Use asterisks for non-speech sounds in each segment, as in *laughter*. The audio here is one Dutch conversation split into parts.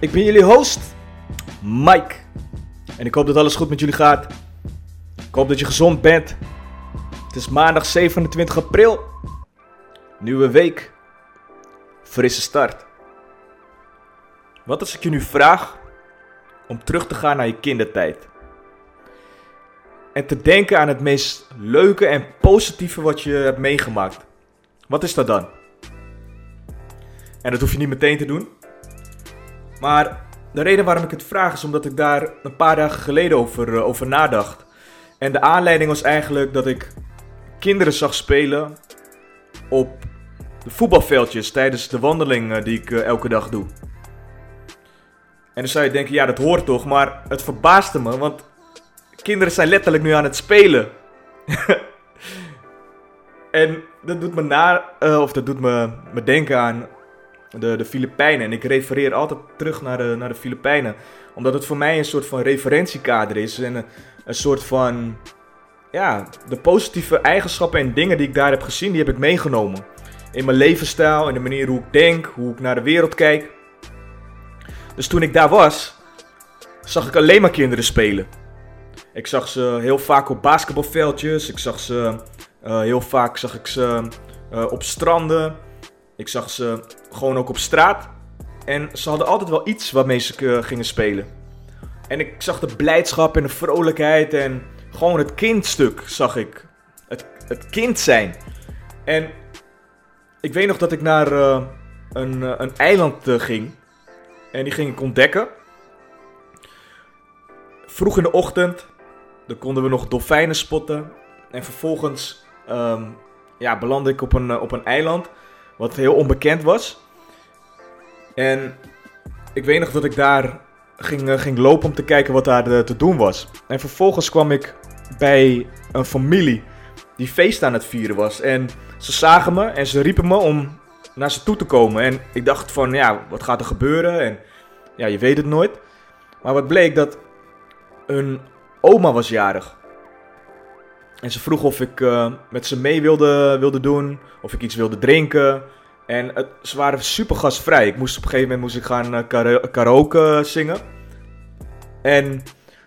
Ik ben jullie host, Mike. En ik hoop dat alles goed met jullie gaat. Ik hoop dat je gezond bent. Het is maandag 27 april. Nieuwe week. Frisse start. Wat als ik je nu vraag om terug te gaan naar je kindertijd? En te denken aan het meest leuke en positieve wat je hebt meegemaakt. Wat is dat dan? En dat hoef je niet meteen te doen. Maar de reden waarom ik het vraag is omdat ik daar een paar dagen geleden over, eh, over nadacht. En de aanleiding was eigenlijk dat ik kinderen zag spelen op de voetbalveldjes tijdens de wandeling eh, die ik eh, elke dag doe. En dan zou je denken, ja dat hoort toch, maar het verbaasde me, want kinderen zijn letterlijk nu aan het spelen. *laughs* en dat doet me na, of dat doet me, me denken aan de, de Filipijnen. En ik refereer altijd terug naar de, naar de Filipijnen. Omdat het voor mij een soort van referentiekader is. En een, een soort van, ja, de positieve eigenschappen en dingen die ik daar heb gezien, die heb ik meegenomen. In mijn levensstijl, in de manier hoe ik denk, hoe ik naar de wereld kijk. Dus toen ik daar was, zag ik alleen maar kinderen spelen. Ik zag ze heel vaak op basketbalveldjes. Ik zag ze uh, heel vaak zag ik ze uh, op stranden. Ik zag ze gewoon ook op straat. En ze hadden altijd wel iets waarmee ze uh, gingen spelen. En ik zag de blijdschap en de vrolijkheid en gewoon het kindstuk zag ik. Het, het kind zijn. En ik weet nog dat ik naar een, een eiland ging. En die ging ik ontdekken. Vroeg in de ochtend. Dan konden we nog dolfijnen spotten. En vervolgens um, ja, belandde ik op een, op een eiland. Wat heel onbekend was. En ik weet nog dat ik daar ging, ging lopen om te kijken wat daar te doen was. En vervolgens kwam ik bij een familie die feest aan het vieren was. En ze zagen me en ze riepen me om naar ze toe te komen. En ik dacht van, ja, wat gaat er gebeuren? En ja, je weet het nooit. Maar wat bleek dat hun oma was jarig. En ze vroeg of ik uh, met ze mee wilde, wilde doen, of ik iets wilde drinken. En het, ze waren super gastvrij. Ik moest op een gegeven moment moest ik gaan uh, kara karaoke zingen. En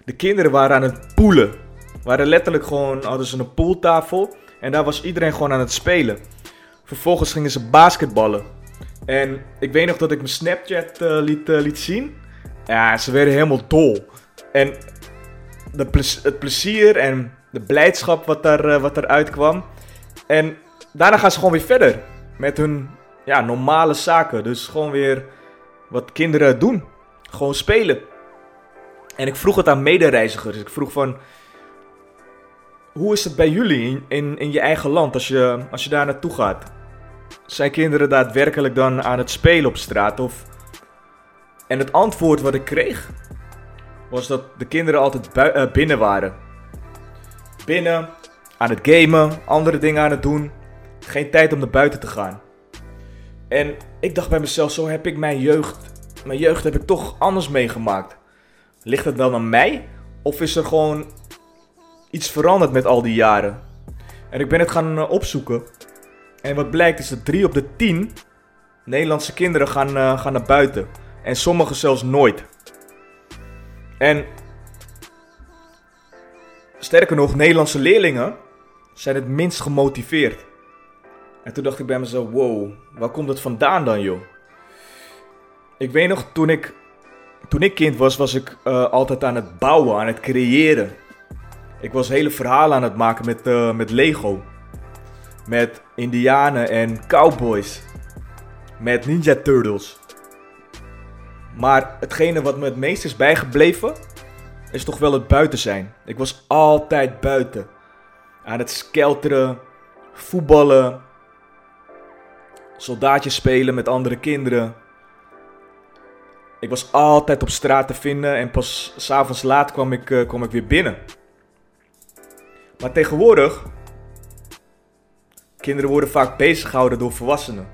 de kinderen waren aan het poelen. Waren letterlijk gewoon, hadden ze een pooltafel. En daar was iedereen gewoon aan het spelen. Vervolgens gingen ze basketballen. En ik weet nog dat ik mijn Snapchat uh, liet, liet zien. Ja, ze werden helemaal dol. En de ple het plezier en de blijdschap wat, daar, uh, wat eruit kwam. En daarna gaan ze gewoon weer verder met hun ja, normale zaken. Dus gewoon weer wat kinderen doen. Gewoon spelen. En ik vroeg het aan medereizigers. Ik vroeg van... Hoe is het bij jullie in, in, in je eigen land als je, als je daar naartoe gaat? Zijn kinderen daadwerkelijk dan aan het spelen op straat? Of... En het antwoord wat ik kreeg was dat de kinderen altijd uh, binnen waren. Binnen, aan het gamen, andere dingen aan het doen. Geen tijd om naar buiten te gaan. En ik dacht bij mezelf, zo heb ik mijn jeugd, mijn jeugd heb ik toch anders meegemaakt. Ligt het dan aan mij? Of is er gewoon iets veranderd met al die jaren? En ik ben het gaan uh, opzoeken. En wat blijkt is dat 3 op de 10 Nederlandse kinderen gaan, uh, gaan naar buiten. En sommigen zelfs nooit. En sterker nog, Nederlandse leerlingen zijn het minst gemotiveerd. En toen dacht ik bij mezelf, wow, waar komt het vandaan dan joh? Ik weet nog, toen ik, toen ik kind was, was ik uh, altijd aan het bouwen, aan het creëren. Ik was hele verhalen aan het maken met, uh, met Lego. Met indianen en cowboys. Met Ninja Turtles. Maar hetgene wat me het meest is bijgebleven, is toch wel het buiten zijn. Ik was altijd buiten. Aan het skelteren, voetballen, soldaatjes spelen met andere kinderen. ik was altijd op straat te vinden en pas s'avonds laat kwam ik, eh, kwam ik weer binnen. Maar tegenwoordig, kinderen worden vaak bezig gehouden door volwassenen.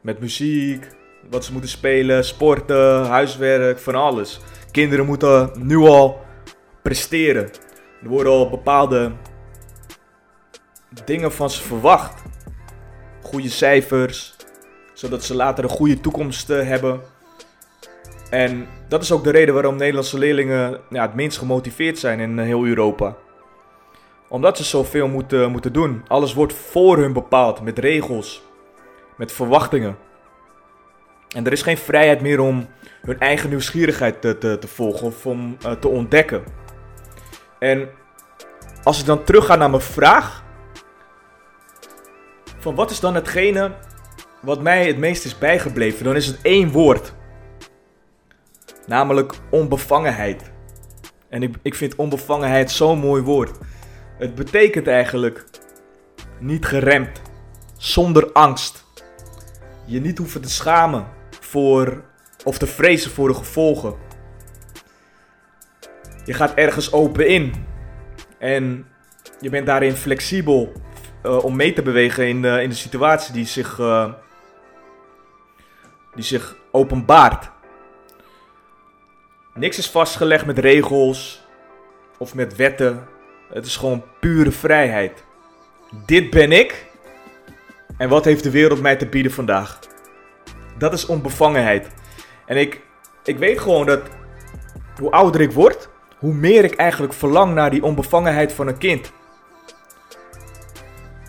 Met muziek, wat ze moeten spelen, sporten, huiswerk, van alles. Kinderen moeten nu al presteren. Er worden al bepaalde dingen van ze verwacht. Goede cijfers, zodat ze later een goede toekomst eh, hebben. En dat is ook de reden waarom Nederlandse leerlingen ja, het minst gemotiveerd zijn in eh, heel Europa. Omdat ze zoveel moeten, moeten doen. Alles wordt voor hun bepaald, met regels, met verwachtingen. En er is geen vrijheid meer om hun eigen nieuwsgierigheid te, te, volgen of om te ontdekken. En als ik dan terug ga naar mijn vraag. Van wat is dan hetgene wat mij het meest is bijgebleven? Dan is het één woord. Namelijk onbevangenheid. En ik, ik vind onbevangenheid zo'n mooi woord. Het betekent eigenlijk niet geremd, zonder angst. Je niet hoeven te schamen voor of te vrezen voor de gevolgen. Je gaat ergens open in en je bent daarin flexibel uh, om mee te bewegen in, uh, in de situatie die zich, uh, die zich openbaart. Niks is vastgelegd met regels of met wetten. Het is gewoon pure vrijheid. Dit ben ik. En wat heeft de wereld mij te bieden vandaag? Dat is onbevangenheid. En ik, ik weet gewoon dat hoe ouder ik word, hoe meer ik eigenlijk verlang naar die onbevangenheid van een kind.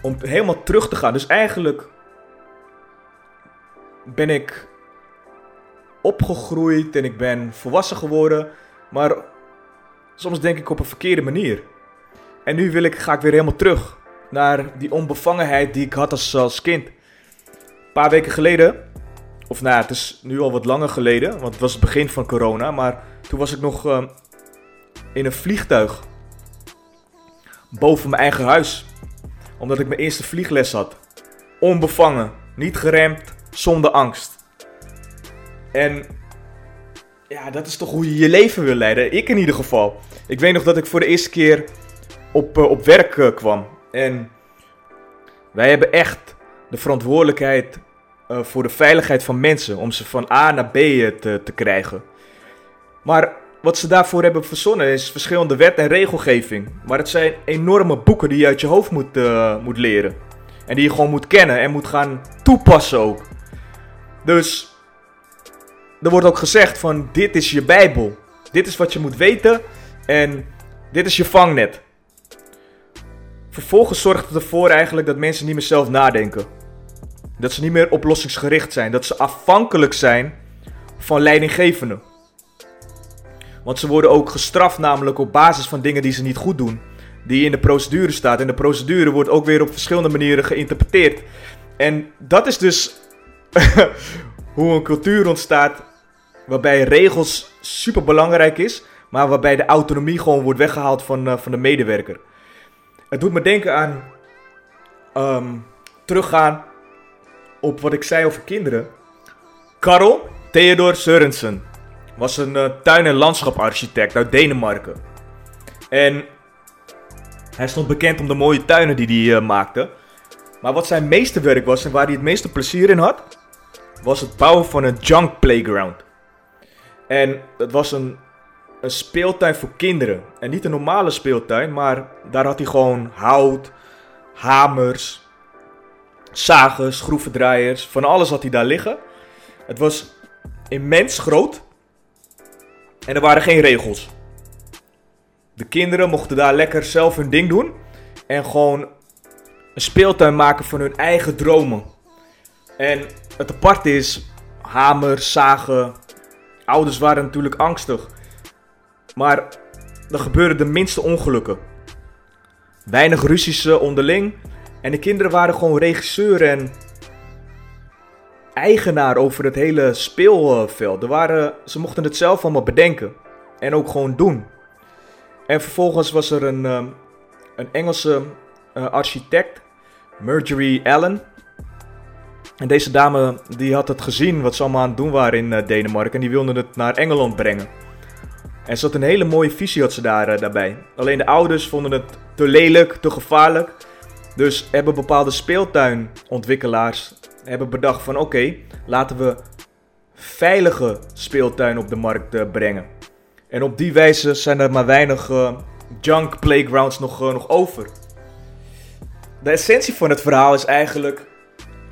Om helemaal terug te gaan. Dus eigenlijk ben ik opgegroeid en ik ben volwassen geworden. Maar soms denk ik op een verkeerde manier. En nu wil ik, ga ik weer helemaal terug naar die onbevangenheid die ik had als, kind. Een paar weken geleden, of nou, het is nu al wat langer geleden, want het was het begin van corona. Maar toen was ik nog uh, in een vliegtuig boven mijn eigen huis. Omdat ik mijn eerste vliegles had. Onbevangen, niet geremd, zonder angst. En ja, dat is toch hoe je je leven wil leiden. Ik in ieder geval. Ik weet nog dat ik voor de eerste keer op, uh, op werk uh, kwam. En wij hebben echt de verantwoordelijkheid uh, voor de veiligheid van mensen. Om ze van A naar B te, te krijgen. Maar wat ze daarvoor hebben verzonnen is verschillende wet en regelgeving. Maar het zijn enorme boeken die je uit je hoofd moet, moet leren. En die je gewoon moet kennen en moet gaan toepassen ook. Dus er wordt ook gezegd van dit is je Bijbel. Dit is wat je moet weten en dit is je vangnet. Vervolgens zorgt het ervoor eigenlijk dat mensen niet meer zelf nadenken. Dat ze niet meer oplossingsgericht zijn. Dat ze afhankelijk zijn van leidinggevenden. Want ze worden ook gestraft namelijk op basis van dingen die ze niet goed doen. Die in de procedure staat. En de procedure wordt ook weer op verschillende manieren geïnterpreteerd. En dat is dus *laughs* hoe een cultuur ontstaat waarbij regels super belangrijk is, maar waarbij de autonomie gewoon wordt weggehaald van, uh, van de medewerker. Het doet me denken aan um, teruggaan op wat ik zei over kinderen. Karel Theodor Sørensen was een uh, tuin- en landschaparchitect uit Denemarken. En hij stond bekend om de mooie tuinen die hij uh, maakte. Maar wat zijn meeste werk was en waar hij het meeste plezier in had, was het bouwen van een junk playground. En het was een, een speeltuin voor kinderen. En niet een normale speeltuin, maar daar had hij gewoon hout, hamers, zagen, schroevendraaiers. Van alles had hij daar liggen. Het was immens groot. En er waren geen regels. De kinderen mochten daar lekker zelf hun ding doen. En gewoon een speeltuin maken van hun eigen dromen. En het aparte is, hamers, zagen, Ouders waren natuurlijk angstig. Maar er gebeurden de minste ongelukken. Weinig ruzies onderling. En de kinderen waren gewoon regisseur en eigenaar over het hele speelveld. Waren, ze mochten het zelf allemaal bedenken. En ook gewoon doen. En vervolgens was er een, ehm, een Engelse uh, architect, Marjorie Allen. En deze dame die had het gezien wat ze allemaal aan het doen waren in uh, Denemarken. En die wilde het naar Engeland brengen. En ze had een hele mooie visie had ze daar, uh, daarbij. Alleen de ouders vonden het te lelijk, te gevaarlijk. Dus hebben bepaalde speeltuinontwikkelaars hebben bedacht van oké, laten we veilige speeltuin op de markt uh, brengen. En op die wijze zijn er maar weinig junk playgrounds nog, nog over. De essentie van het verhaal is eigenlijk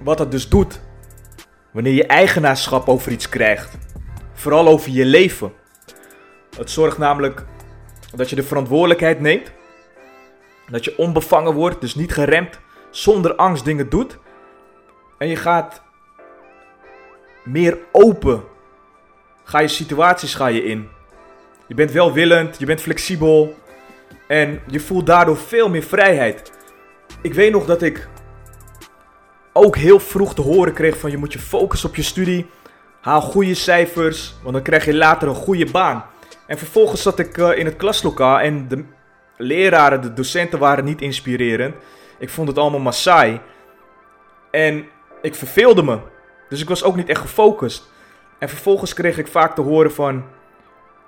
wat dat dus doet wanneer je eigenaarschap over iets krijgt. Vooral over je leven. Het zorgt namelijk dat je de verantwoordelijkheid neemt. Dat je onbevangen wordt, dus niet geremd, zonder angst dingen doet. En je gaat meer open. Ga je situaties ga je in. Je bent welwillend, je bent flexibel. En je voelt daardoor veel meer vrijheid. Ik weet nog dat ik ook heel vroeg te horen kreeg van je moet je focussen op je studie. Haal goede cijfers, want dan krijg je later een goede baan. En vervolgens zat ik uh, in het klaslokaal en de leraren, de docenten waren niet inspirerend. Ik vond het allemaal maar saai. En ik verveelde me. Dus ik was ook niet echt gefocust. En vervolgens kreeg ik vaak te horen van...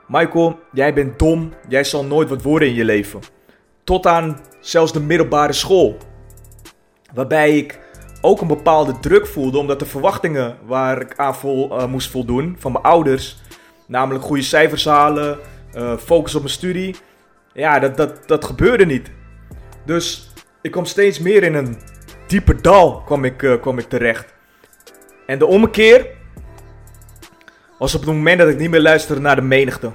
Michael, jij bent dom. Jij zal nooit wat worden in je leven. Tot aan zelfs de middelbare school. Waarbij ik ook een bepaalde druk voelde, omdat de verwachtingen waar ik aan vol, uh, moest voldoen van mijn ouders, namelijk goede cijfers halen, uh, focus op mijn studie, ja, dat, dat, dat gebeurde niet. Dus ik kwam steeds meer in een dieper dal kwam ik, uh, kwam ik terecht. En de ommekeer was op het moment dat ik niet meer luisterde naar de menigte.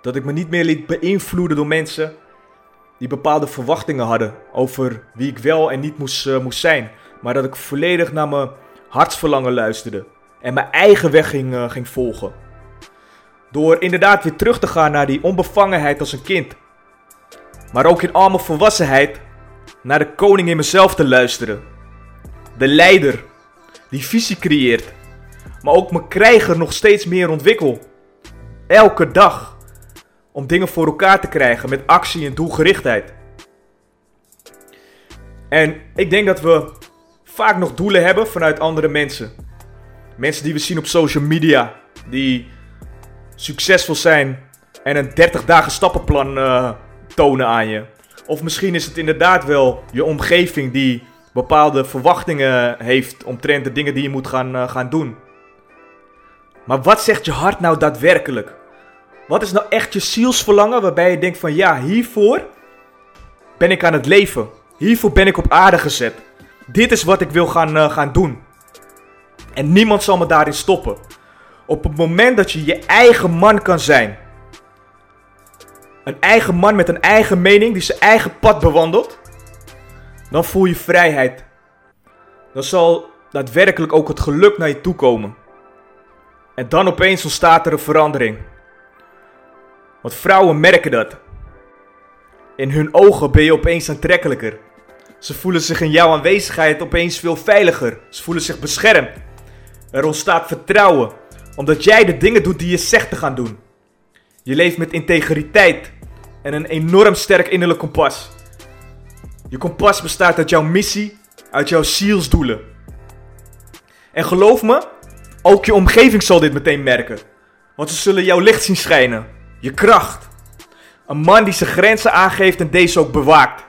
Dat ik me niet meer liet beïnvloeden door mensen die bepaalde verwachtingen hadden over wie ik wel en niet moest, uh, moest zijn. Maar dat ik volledig naar mijn hartsverlangen luisterde en mijn eigen weg ging, uh, ging volgen. Door inderdaad weer terug te gaan naar die onbevangenheid als een kind. Maar ook in al volwassenheid naar de koning in mezelf te luisteren. De leider die visie creëert. Maar ook mijn krijger nog steeds meer ontwikkel. Elke dag om dingen voor elkaar te krijgen met actie en doelgerichtheid. En ik denk dat we vaak nog doelen hebben vanuit andere mensen. Mensen die we zien op social media, die succesvol zijn en een 30 dagen stappenplan uh, tonen aan je. Of misschien is het inderdaad wel je omgeving die bepaalde verwachtingen heeft omtrent de dingen die je moet gaan, uh, gaan doen. Maar wat zegt je hart nou daadwerkelijk? Wat is nou echt je zielsverlangen waarbij je denkt van ja, hiervoor ben ik aan het leven. Hiervoor ben ik op aarde gezet. Dit is wat ik wil gaan, uh, gaan doen. En niemand zal me daarin stoppen. Op het moment dat je je eigen man kan zijn. Een eigen man met een eigen mening die zijn eigen pad bewandelt. Dan voel je vrijheid. Dan zal daadwerkelijk ook het geluk naar je toe komen. En dan opeens ontstaat er een verandering. Want vrouwen merken dat. In hun ogen ben je opeens aantrekkelijker. Ze voelen zich in jouw aanwezigheid opeens veel veiliger. Ze voelen zich beschermd. Er ontstaat vertrouwen, omdat jij de dingen doet die je zegt te gaan doen. Je leeft met integriteit en een enorm sterk innerlijk kompas. Je kompas bestaat uit jouw missie, uit jouw zielsdoelen. En geloof me, ook je omgeving zal dit meteen merken. Want ze zullen jouw licht zien schijnen. Je kracht. Een man die zijn grenzen aangeeft en deze ook bewaakt.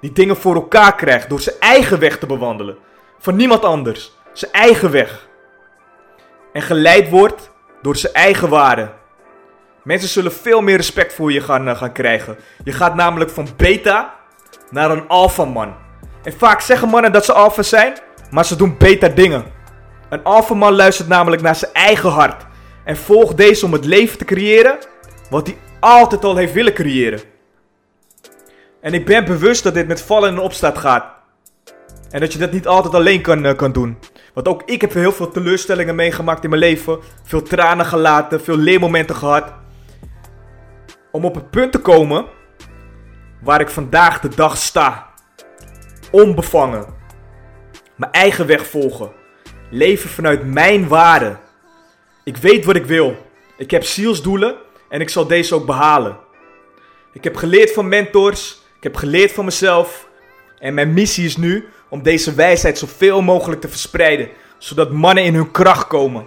Die dingen voor elkaar krijgt door zijn eigen weg te bewandelen. Van niemand anders. Zijn eigen weg. En geleid wordt door zijn eigen waarden. Mensen zullen veel meer respect voor je gaan, uh, gaan krijgen. Je gaat namelijk van beta naar een alpha man. En vaak zeggen mannen dat ze alpha zijn, maar ze doen beta dingen. Een alpha man luistert namelijk naar zijn eigen hart. En volgt deze om het leven te creëren wat hij altijd al heeft willen creëren. En ik ben bewust dat dit met vallen en opstaat gaat. En dat je dat niet altijd alleen kan, uh, kan doen. Want ook ik heb heel veel teleurstellingen meegemaakt in mijn leven. Veel tranen gelaten, veel leermomenten gehad. Om op het punt te komen waar ik vandaag de dag sta. Onbevangen. Mijn eigen weg volgen. Leven vanuit mijn waarden. Ik weet wat ik wil. Ik heb zielsdoelen en ik zal deze ook behalen. Ik heb geleerd van mentors, ik heb geleerd van mezelf. En mijn missie is nu om deze wijsheid zoveel mogelijk te verspreiden, zodat mannen in hun kracht komen.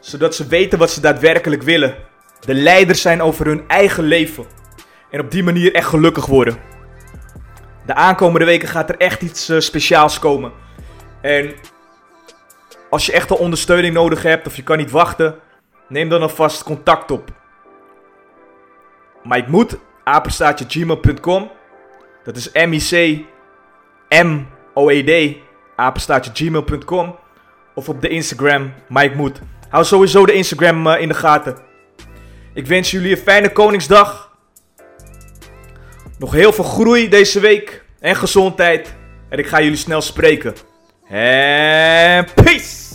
Zodat ze weten wat ze daadwerkelijk willen. De leiders zijn over hun eigen leven. En op die manier echt gelukkig worden. De aankomende weken gaat er echt iets uh, speciaals komen. En als je echt al ondersteuning nodig hebt of je kan niet wachten, neem dan alvast contact op. Mike. Dat is M-I-C-M-O-E-D, apenstaatje gmail.com. Of op de Instagram, Mike. Hou sowieso de Instagram uh, in de gaten. Ik wens jullie een fijne Koningsdag. Nog heel veel groei deze week en gezondheid. En ik ga jullie snel spreken. En peace!